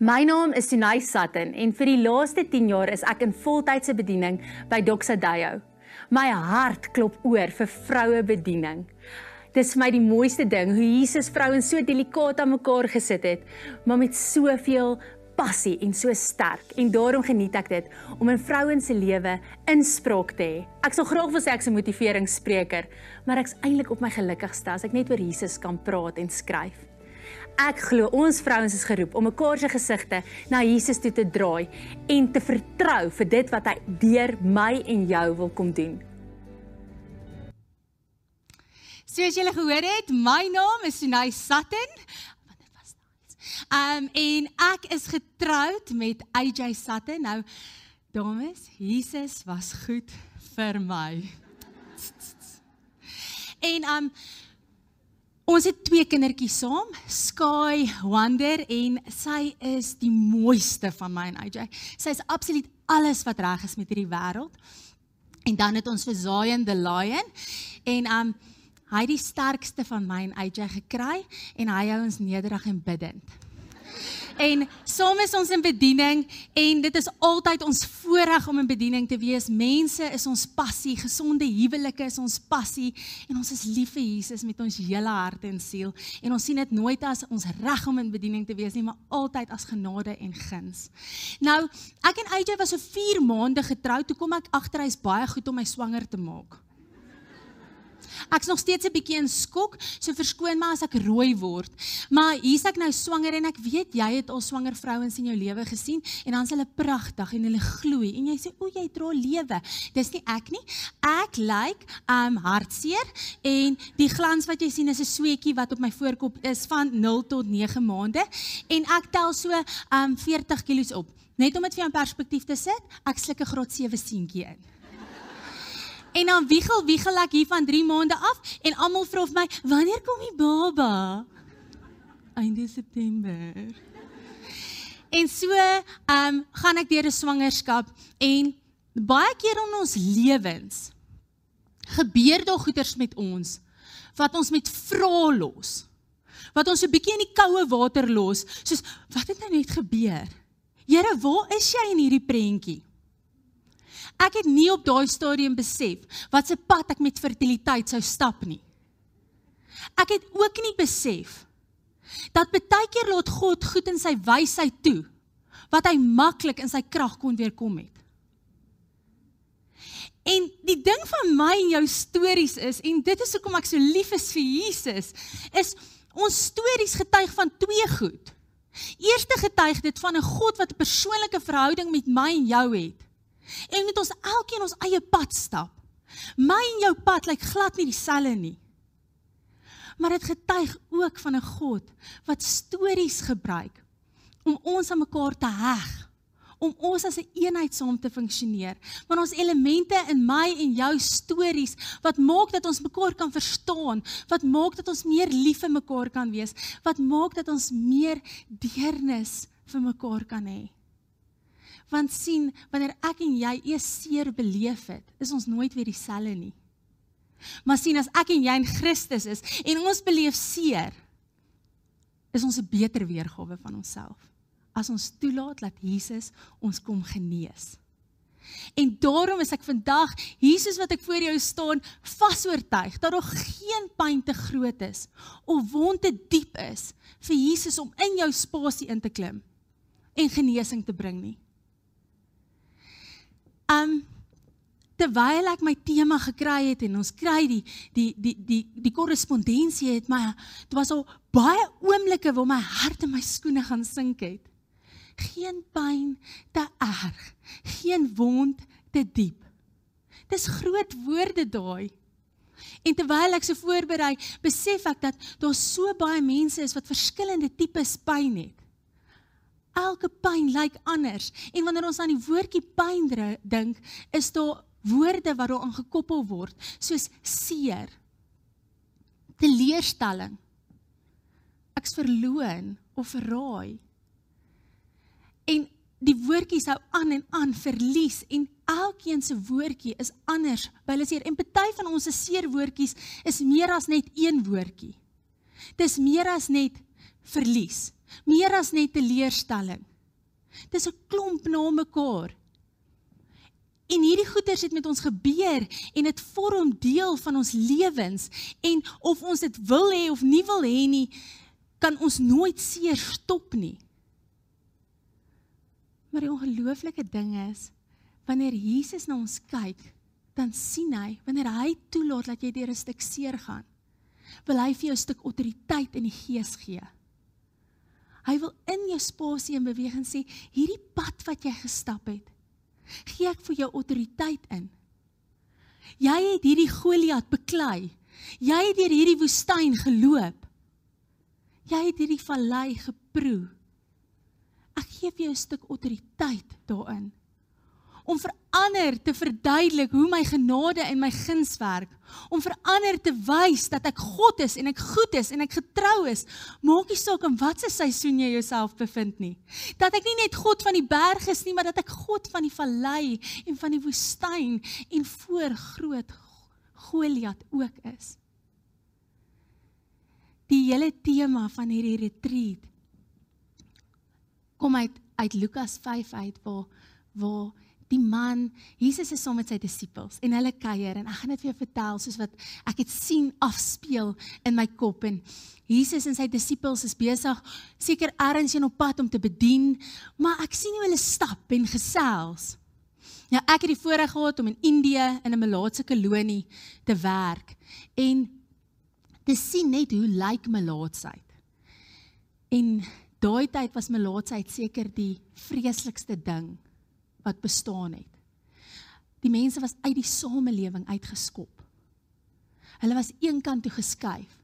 My naam is Sunay Sutton en vir die laaste 10 jaar is ek in voltydse bediening by Doxadayo. My hart klop oor vir vroue bediening. Dis vir my die mooiste ding hoe Jesus vrouens so delikaat aan mekaar gesit het, maar met soveel passie en so sterk en daarom geniet ek dit om in vrouens se lewe inspraak te hê. Ek sal graag wil sê ek's 'n motiveringsspreker, maar ek's eintlik op my gelukkigste as ek net oor Jesus kan praat en skryf. Ek glo ons vrouens is geroep om mekaar se gesigte na Jesus toe te draai en te vertrou vir dit wat hy deur my en jou wil kom doen. Soos julle gehoor het, my naam is Sunay Sutton. Um en ek is getroud met AJ Sutton. Nou dames, Jesus was goed vir my. En um Ons het twee kindertjies saam, Sky Wonder en sy is die mooiste van my en AJ. Sy is absoluut alles wat reg is met hierdie wêreld. En dan het ons vir Zion the Lion en um hy het die sterkste van my en AJ gekry en hy hou ons nederig en bidtend. En saam is ons in bediening en dit is altyd ons voorreg om in bediening te wees. Mense is ons passie, gesonde huwelike is ons passie en ons is lief vir Jesus met ons hele hart en siel. En ons sien dit nooit as ons reg om in bediening te wees nie, maar altyd as genade en guns. Nou, ek en AJ was so 4 maande getroud, toe kom ek agter hy's baie goed om my swanger te maak. Ek's nog steeds 'n bietjie in skok, so verskoon my as ek rooi word. Maar hier's ek nou swanger en ek weet jy het al swanger vrouens in jou lewe gesien en dan's hulle pragtig en hulle gloei en jy sê o, jy dra lewe. Dis nie ek nie. Ek lyk like, um hartseer en die glans wat jy sien is 'n sweetjie wat op my voorkop is van 0 tot 9 maande en ek tel so um 40 kg op. Net om dit vir jou in perspektief te sit, ek sluk 'n graad 7 seentjie in. En dan wiegel wiegel ek hier van 3 maande af en almal vra vir my, "Wanneer kom die baba?" Einde September. En so, ehm, um, gaan ek deur 'n swangerskap en baie keer in ons lewens gebeur daar goeters met ons wat ons met vra los. Wat ons 'n bietjie in die koue water los, soos wat het nou net gebeur? Here, waar is jy in hierdie prentjie? Ek het nie op daai stadium besef wat se pad ek met fertiliteit sou stap nie. Ek het ook nie besef dat baie keer laat God goed in sy wysheid toe wat hy maklik in sy krag kon weerkom het. En die ding van my en jou stories is en dit is hoekom ek so lief is vir Jesus, is ons stories getuig van twee goed. Eerste getuig dit van 'n God wat 'n persoonlike verhouding met my en jou het. En met ons elkeen ons eie pad stap. My en jou pad lyk glad nie dieselfde nie. Maar dit getuig ook van 'n God wat stories gebruik om ons aan mekaar te heg, om ons as 'n een eenheid saam te funksioneer. Want ons elemente in my en jou stories wat maak dat ons mekaar kan verstaan, wat maak dat ons meer lief vir mekaar kan wees, wat maak dat ons meer deernis vir mekaar kan hê. Want sien, wanneer ek en jy eers seer beleef het, is ons nooit weer dieselfde nie. Maar sien, as ek en jy in Christus is en ons beleef seer, is ons 'n beter weergawe van onsself. As ons toelaat dat Jesus ons kom genees. En daarom is ek vandag Jesus wat ek voor jou staan vasoortuig dat daar geen pyn te groot is of wond te diep is vir Jesus om in jou spasie in te klim en genesing te bring nie. Um terwyl ek my tema gekry het en ons kry die die die die die korrespondensie het my dit was al baie oomblikke waar my hart in my skoene gaan sink het. Geen pyn te erg, geen wond te diep. Dis groot woorde daai. En terwyl ek so voorberei, besef ek dat daar so baie mense is wat verskillende tipes pyn het. Elke pyn lyk anders en wanneer ons aan die woordjie pyn dink, is daar woorde wat daaraan gekoppel word, soos seer, teleurstelling, ek's verloon of verraai. En die woordjies hou aan en aan verlies en elkeen se woordjie is anders. Hulle sê en party van ons se seer woordjies is meer as net een woordjie. Dis meer as net verlies. Meer as net 'n teleurstelling. Dis 'n klomp na mekaar. En hierdie goeters het met ons gebeur en dit vorm deel van ons lewens en of ons dit wil hê of nie wil hê nie, kan ons nooit seer stop nie. Maar die ongelooflike ding is wanneer Jesus na ons kyk, dan sien hy wanneer hy toelaat dat jy deur 'n stuk seer gaan, wil hy vir jou 'n stuk autoriteit in die gees gee. Hy wil in jou spasie en beweging sê, hierdie pad wat jy gestap het, gee ek vir jou autoriteit in. Jy het hierdie Goliat beklei. Jy het deur hierdie woestyn geloop. Jy het hierdie vallei geproe. Ek gee vir jou 'n stuk autoriteit daarin om vir ander te verduidelik hoe my genade en my guns werk, om vir ander te wys dat ek God is en ek goed is en ek getrou is, maak nie saak in watter seisoen jy jouself bevind nie. Dat ek nie net God van die berg is nie, maar dat ek God van die vallei en van die woestyn en voor groot Goliat ook is. Die hele tema van hierdie retreat kom uit uit Lukas 5 uit waar waar die man, Jesus is saam met sy disippels en hulle kuier en ek gaan dit vir jou vertel soos wat ek dit sien afspeel in my kop en Jesus en sy disippels is besig seker ergens in op pad om te bedien, maar ek sien hoe hulle stap en gesels. Ja, ek het die voorreg gehad om in Indië in 'n melaatse kolonie te werk en te sien net hoe lyk melaatsheid. En daai tyd was melaatsheid seker die vreeslikste ding wat bestaan het. Die mense was uit die samelewing uitgeskop. Hulle was eenkant toe geskuif.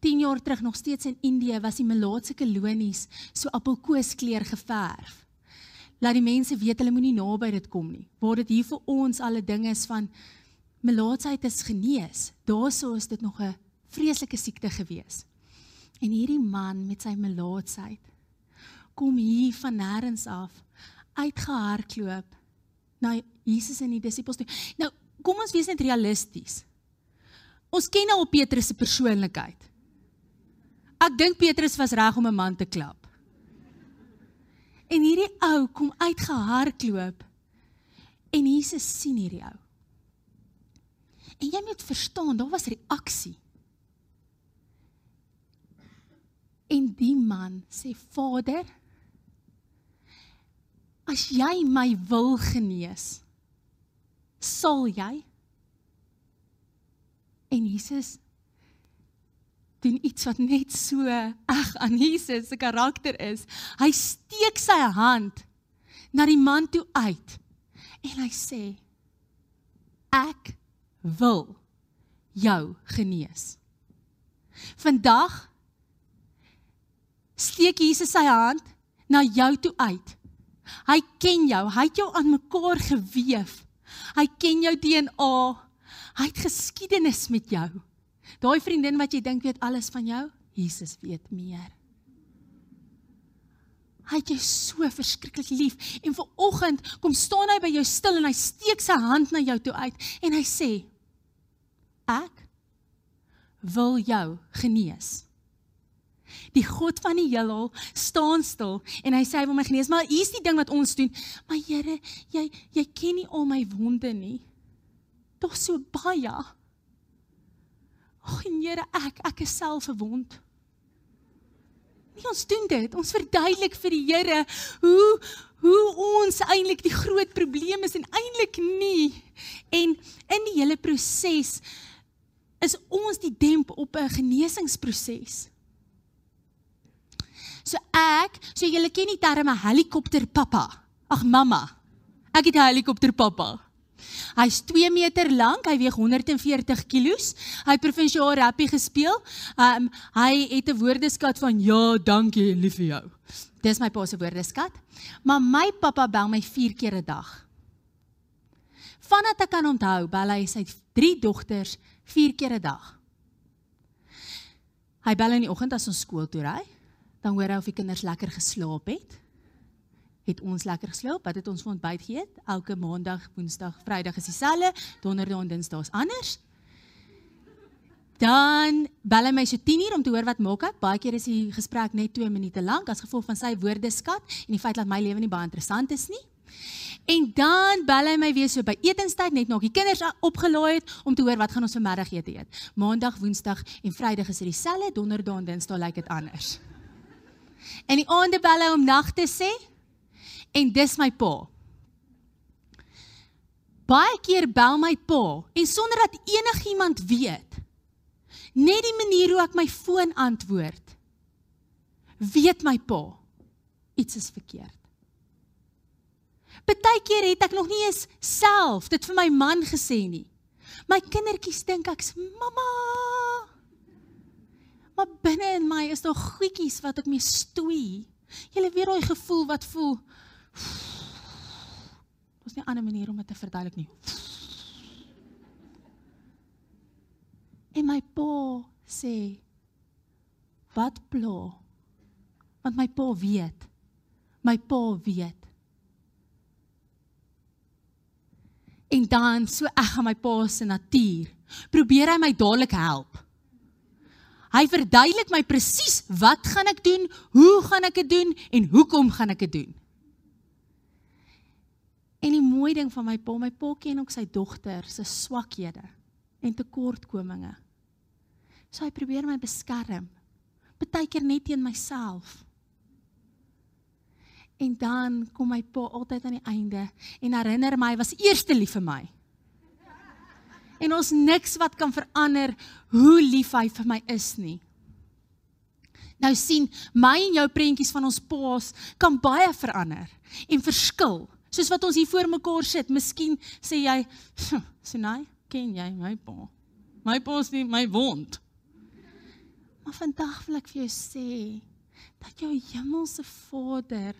10 jaar terug nog steeds in Indië was die melaatse kolonies so appelkoeskleur geverf. Laat die mense weet hulle moenie naby dit kom nie. Waar dit hier vir ons alle dinge is van melaatsheid is genees. Daarso is dit nog 'n vreeslike siekte gewees. En hierdie man met sy melaatsheid kom hier van nêrens af uitgehardloop na Jesus en die disippels toe. Nou, kom ons wees net realisties. Ons ken nou Petrus se persoonlikheid. Ek dink Petrus was reg om 'n man te klap. En hierdie ou kom uitgehardloop en Jesus sien hierdie ou. En jy moet verstaan, daar was reaksie. En die man sê: "Vader, as jy my wil genees, sal jy? En Jesus doen iets wat net so ag aan Jesus se karakter is. Hy steek sy hand na die man toe uit en hy sê ek wil jou genees. Vandag steek Jesus sy hand na jou toe uit Hy ken jou. Hy het jou aan mekaar gewewe. Hy ken jou DNA. Hy het geskiedenis met jou. Daai vriendin wat jy dink weet alles van jou, Jesus weet meer. Hy het jou so verskriklik lief en ver oggend kom staan hy by jou stil en hy steek sy hand na jou toe uit en hy sê ek wil jou genees. Die God van die heelal staan stil en hy sê hy wil my genees, maar hier's die ding wat ons doen. Maar Here, jy jy ken nie al my wonde nie. Tog so baie. Ag Here, ek ek is self verwond. Nie ons doen dit. Ons verduidelik vir die Here hoe hoe ons eintlik die groot probleem is en eintlik nie. En in die hele proses is ons die demp op 'n genesingsproses. So ek, so julle ken die terme helikopter pappa. Ag mamma. Ek het 'n helikopter pappa. Hy's 2 meter lank, hy weeg 140 kg. Hy het provinsiaal rugby gespeel. Um hy het 'n woordeskat van ja, dankie, lief vir jou. Dis my pa se woordeskat. Maar my pappa bel my 4 keer 'n dag. Vandat ek kan onthou, bel hy sy drie dogters 4 keer 'n dag. Hy bel in die oggend as ons skool toe ry dan hoor hy of die kinders lekker geslaap het. Het ons lekker geslaap? Wat het ons vir ontbyt geëet? Elke maandag, woensdag, vrydag is dieselfde, donderdag en dinsdag is anders. Dan bel hy my so 10uur om te hoor wat maak ek. Baie keer is die gesprek net 2 minute lank as gevolg van sy woordeskat en die feit dat my lewe nie baie interessant is nie. En dan bel hy my weer so by etenstyd net nog die kinders opgelaai het om te hoor wat gaan ons vir middagete eet. Maandag, Woensdag en Vrydag is dit dieselfde, Donderdag en Dinsdag lyk dit anders. En die aande bel hy om nag te sê en dis my pa. Baie keer bel my pa en sonder dat enigiemand weet, net die manier hoe ek my foon antwoord, weet my pa iets is verkeerd. Partykeer het ek nog nie eens self dit vir my man gesê nie. My kindertjies dink ek's mamma. Maar binne in my is daar goedjies wat ek mee stoei. Jy weet daai gevoel wat voel. Daar's nie 'n ander manier om dit te verduidelik nie. En my pa sê wat pla? Want my pa weet. My pa weet. En dan so ek aan my pa se natuur, probeer hy my dadelik help. Hy verduidelik my presies wat gaan ek doen, hoe gaan ek dit doen en hoekom gaan ek dit doen. En die mooi ding van my pa, my pa ken ook sy dogter se swakhede en tekortkominge. So hy probeer my beskerm. Partykeer net teen myself. En dan kom my pa altyd aan die einde en herinner my was eerste lief vir my. En ons niks wat kan verander hoe lief hy vir my is nie. Nou sien, my en jou prentjies van ons paas kan baie verander en verskil. Soos wat ons hier voor mekaar sit, miskien sê jy, "Sinai, ken jy my pa? My pa is nie my wond." Maar vandag wil ek vir jou sê dat jou hemelse Vader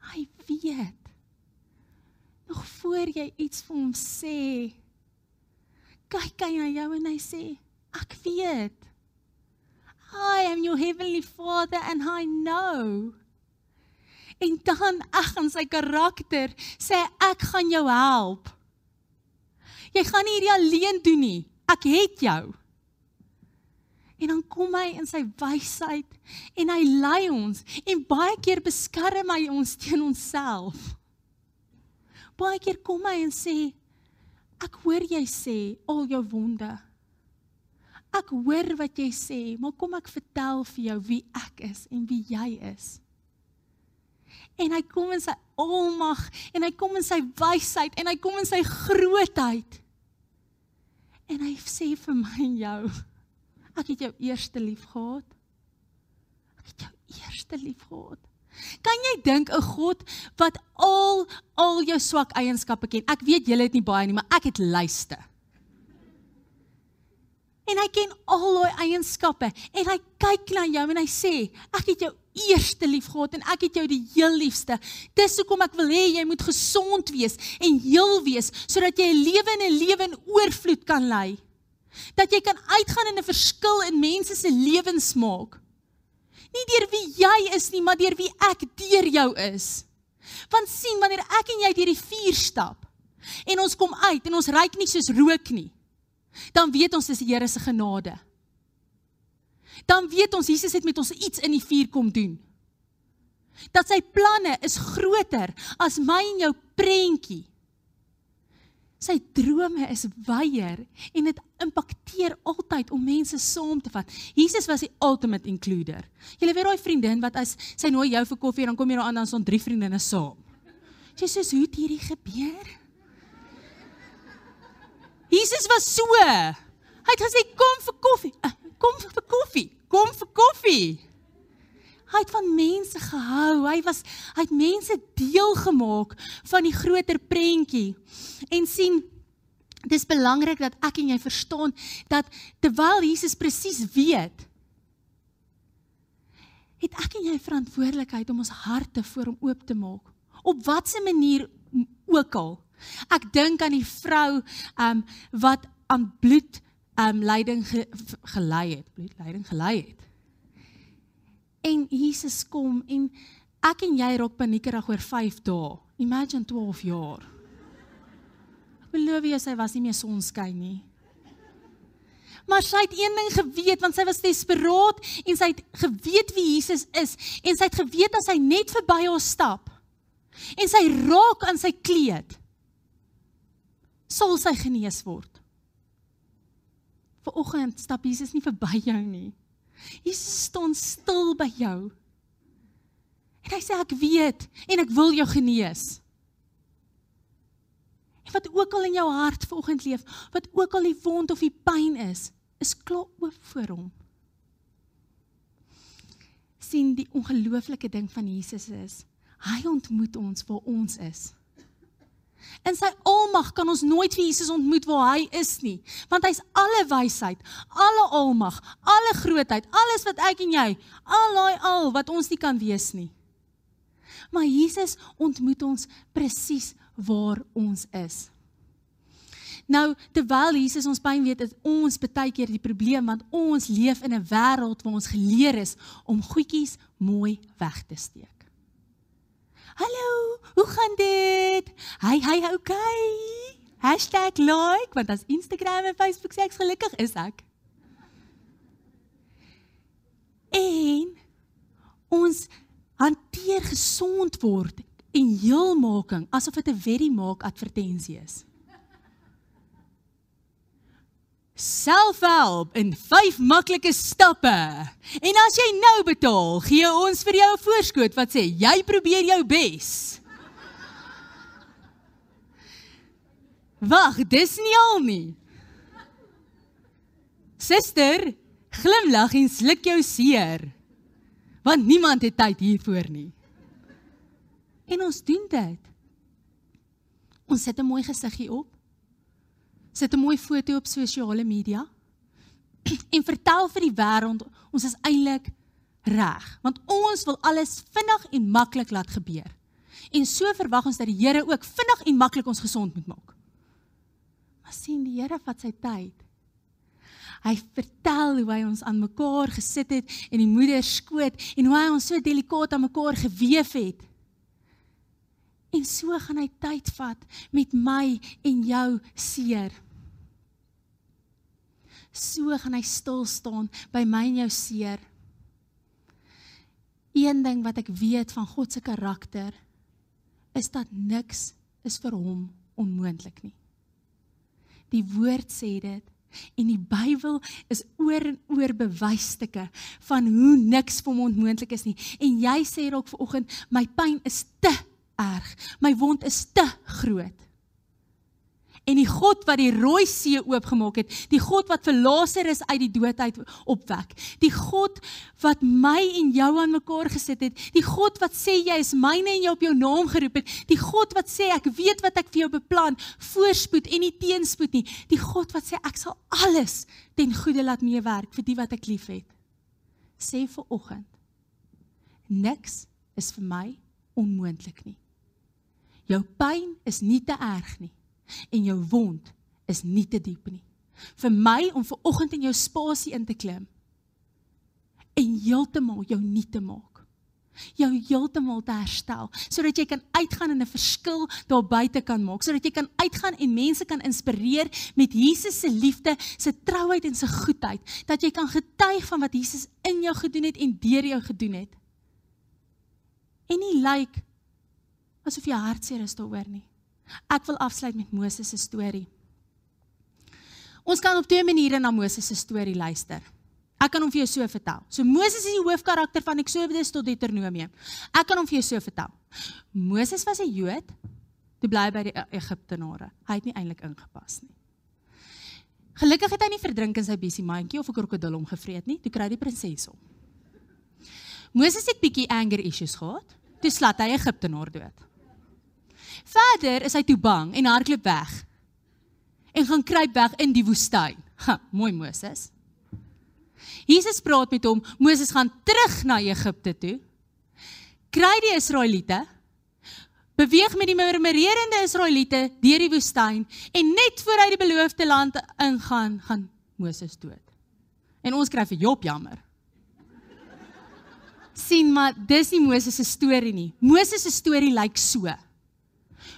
Hy weet. Nog voor jy iets vir hom sê, kyk hy na jou en hy sê, ek weet. I am your heavenly father and I know. En dan ag aan sy karakter sê ek gaan jou help. Jy gaan nie hierdie alleen doen nie. Ek het jou. En dan kom hy in sy wysheid en hy lei ons en baie keer beskerm hy ons teen onsself. Baie keer kom hy en sê ek hoor jy sê al jou wonde. Ek hoor wat jy sê, maar kom ek vertel vir jou wie ek is en wie jy is. En hy kom in sy almag en hy kom in sy wysheid en hy kom in sy grootheid. En hy sê vir my en jou Ek het jou eerste lief gehad. Ek het jou eerste lief gehad. Kan jy dink 'n God wat al al jou swak eienskappe ken? Ek weet julle het nie baie nie, maar ek het lyste. En hy ken al daai eienskappe en hy kyk na jou en hy sê, ek het jou eerste lief gehad en ek het jou die heel liefste. Dis hoekom ek wil hê jy moet gesond wees en heel wees sodat jy 'n lewe en 'n lewe in oorvloed kan lei dat jy kan uitgaan en 'n verskil in mense se lewens maak. Nie deur wie jy is nie, maar deur wie ek deur jou is. Want sien, wanneer ek en jy deur die vuur stap en ons kom uit en ons ryk nie soos rook nie, dan weet ons dis die Here se genade. Dan weet ons Jesus het met ons iets in die vuur kom doen. Dat sy planne is groter as my en jou prentjie. Sy drome is wyer en dit impakteer altyd om mense saam te vat. Jesus was die ultimate includer. Jy weet daai vriendin wat as sy nooi jou vir koffie en dan kom jy daar aan dan son drie vriendinne saam. Jy sê hoe het hierdie gebeur? Jesus was so. Hy het gesê kom vir koffie. Eh, kom vir koffie. Kom vir koffie. Hy het van mense gehou. Hy was hy het mense deel gemaak van die groter prentjie. En sien dis belangrik dat ek en jy verstaan dat terwyl Jesus presies weet het ek en jy verantwoordelikheid om ons harte voor hom oop te maak. Op watter manier ook al. Ek dink aan die vrou um wat aan bloed um lyding ge, gelei het, bloedlyding gelei het. En Jesus kom en ek en jy raak paniekerig oor 5 dae. Imagine 12 jaar. Ek beloof jy sy was nie meer sonskyn nie. Maar sy het een ding geweet want sy was desperaat en sy het geweet wie Jesus is en sy het geweet as hy net verby haar stap en sy raak aan sy kleed sal sy genees word. Vanoggend stap Jesus nie verby jou nie. Jesus staan stil by jou. En hy sê ek weet en ek wil jou genees. En wat ook al in jou hart vanoggend leef, wat ook al die wond of die pyn is, is klaar oop voor hom. sien die ongelooflike ding van Jesus is, hy ontmoet ons waar ons is. In sy almag kan ons nooit vir Jesus ontmoet waar hy is nie, want hy's alle wysheid, alle almag, alle grootheid, alles wat ek en jy, al daai al wat ons nie kan wees nie. Maar Jesus ontmoet ons presies waar ons is. Nou terwyl Jesus ons pyn weet, is ons baie keer die probleem want ons leef in 'n wêreld waar ons geleer is om goedjies mooi weg te steek. Hallo, hoe gaan dit? Hy hy okay. #like want as Instagram en Facebook sê ek gelukkig is ek. En ons hanteer gesond word en heelmaking asof dit 'n very maak advertensie is. Selfhelp in 5 maklike stappe. En as jy nou betaal, gee ons vir jou 'n voorskot wat sê jy probeer jou bes. Wag, dis nie al nie. Suster, glimlag en sluk jou seer. Want niemand het tyd hiervoor nie. En ons doen dit. Ons sit 'n mooi gesiggie op sit 'n mooi foto op sosiale media en vertel vir die wêreld ons is eintlik reg want ons wil alles vinnig en maklik laat gebeur. En so verwag ons dat die Here ook vinnig en maklik ons gesond moet maak. Maar sien die Here vat sy tyd. Hy vertel hoe hy ons aan mekaar gesit het en die moeder skoot en hoe hy ons so delikaat aan mekaar gewewe het. En so gaan hy tyd vat met my en jou seer. So gaan hy stil staan by my en jou seer. Een ding wat ek weet van God se karakter is dat niks is vir hom onmoontlik nie. Die woord sê dit en die Bybel is oor en oor bewysstukke van hoe niks vir hom onmoontlik is nie. En jy sê dalk vanoggend my pyn is te erg. My wond is te groot. En die God wat die Rooi See oopgemaak het, die God wat vir Lazarus uit die dood uit opwek, die God wat my en jou aan mekaar gesit het, die God wat sê jy is myne en jy op jou naam geroep het, die God wat sê ek weet wat ek vir jou beplan, voorspoed en nie teenspoed nie, die God wat sê ek sal alles ten goeie laat meewerk vir die wat ek liefhet. Sê vir oggend niks is vir my onmoontlik nie. Jou pyn is nie te erg nie en jou wond is nie te diep nie. Vir my om ver oggend in jou spasie in te klim en heeltemal jou nie te maak. Jou heeltemal te herstel sodat jy kan uitgaan en 'n verskil daar buite kan maak, sodat jy kan uitgaan en mense kan inspireer met Jesus se liefde, se trouheid en se goedheid, dat jy kan getuig van wat Jesus in jou gedoen het en deur jou gedoen het. En nie lyk like asof jy hartseer is daaroor nie. Ek wil afsluit met Moses se storie. Ons kan op twee maniere na Moses se storie luister. Ek kan hom vir jou so vertel. So Moses is die hoofkarakter van Eksodus tot Deuteronomium. Ek kan hom vir jou so vertel. Moses was 'n Jood, toe bly by die e- Egiptenare. Hy het nie eintlik ingepas nie. Gelukkig het hy nie verdrink in sy besie mandjie of 'n krokodil hom gevreet nie. Toe kry die prinses hom. Moses het bietjie anger issues gehad. Toe slat hy Egiptenaar dood. Verder is hy toe bang en hardloop weg. En gaan kruip weg in die woestyn. Ha, mooi Moses. Jesus praat met hom. Moses gaan terug na Egipte toe. Kry die Israeliete beweeg met die murmurerende Israeliete deur die woestyn en net voor hy die beloofde land ingaan, gaan Moses dood. En ons kry vir Job jammer. sien maar dis nie Moses se storie nie. Moses se storie lyk so.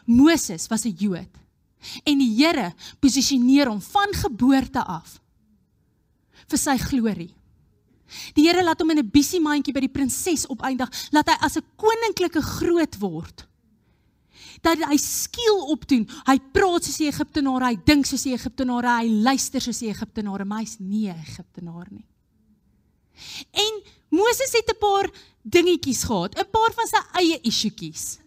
Moses was 'n Jood. En die Here posisioneer hom van geboorte af vir sy glorie. Die Here laat hom in 'n busy mandjie by die prinses opeindig, laat hy as 'n koninklike groot word. Dat hy skiel opdoen. Hy praat soos die Egiptenare, hy dink soos die Egiptenare, hy luister soos die Egiptenare, maar hy's nie 'n Egiptenaar nie. En Moses het 'n paar dingetjies gehad, 'n paar van sy eie issuetjies.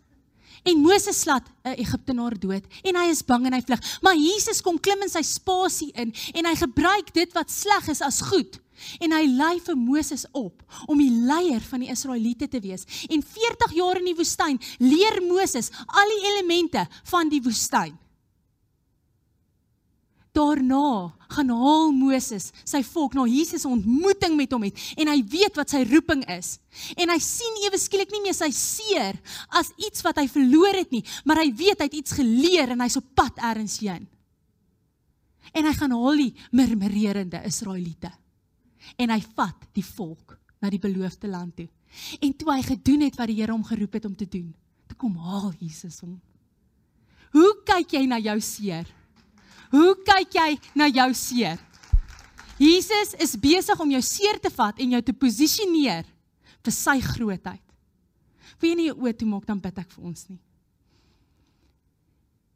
En Moses slaat 'n Egiptenaar dood en hy is bang en hy vlug. Maar Jesus kom klim in sy spasie in en hy gebruik dit wat sleg is as goed. En hy lei vir Moses op om die leier van die Israeliete te wees. En 40 jaar in die woestyn leer Moses al die elemente van die woestyn. Daarna gaan haal Moses sy volk na Jesus ontmoeting met hom het en hy weet wat sy roeping is. En hy sien ewe skielik nie meer sy seer as iets wat hy verloor het nie, maar hy weet hy het iets geleer en hy's op pad ergens heen. En hy gaan haal die murmurerende Israeliete. En hy vat die volk na die beloofde land toe. En toe hy gedoen het wat die Here hom geroep het om te doen, toe kom haal Jesus hom. Hoe kyk jy na jou seer? Hoe kyk jy na jou seer? Jesus is besig om jou seer te vat en jou te posisioneer vir sy grootheid. Wie nie jou oë toe maak dan bid ek vir ons nie.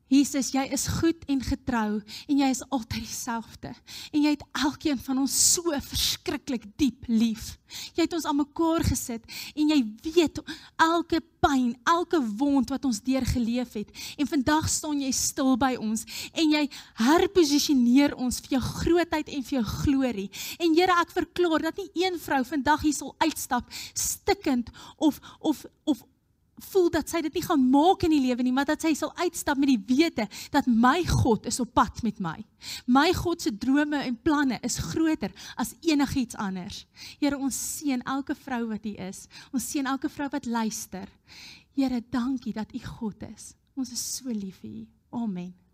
Jesus, jy is goed en getrou en jy is altyd dieselfde. En jy het elkeen van ons so verskriklik diep lief. Jy het ons aan mekaar gesit en jy weet elke pyn, elke wond wat ons deurgeleef het. En vandag staan jy stil by ons en jy herposisioneer ons vir jou grootheid en vir jou glorie. En Here, ek verklaar dat nie een vrou vandag hier sal uitstap stikkend of of of voel dat sy dit nie gaan maak in die lewe nie, maar dat sy sal uitstap met die wete dat my God is op pad met my. My God se drome en planne is groter as enigiets anders. Here, ons seën elke vrou wat hier is. Ons seën elke vrou wat luister. Here, dankie dat U God is. Ons is so lief vir U. Amen.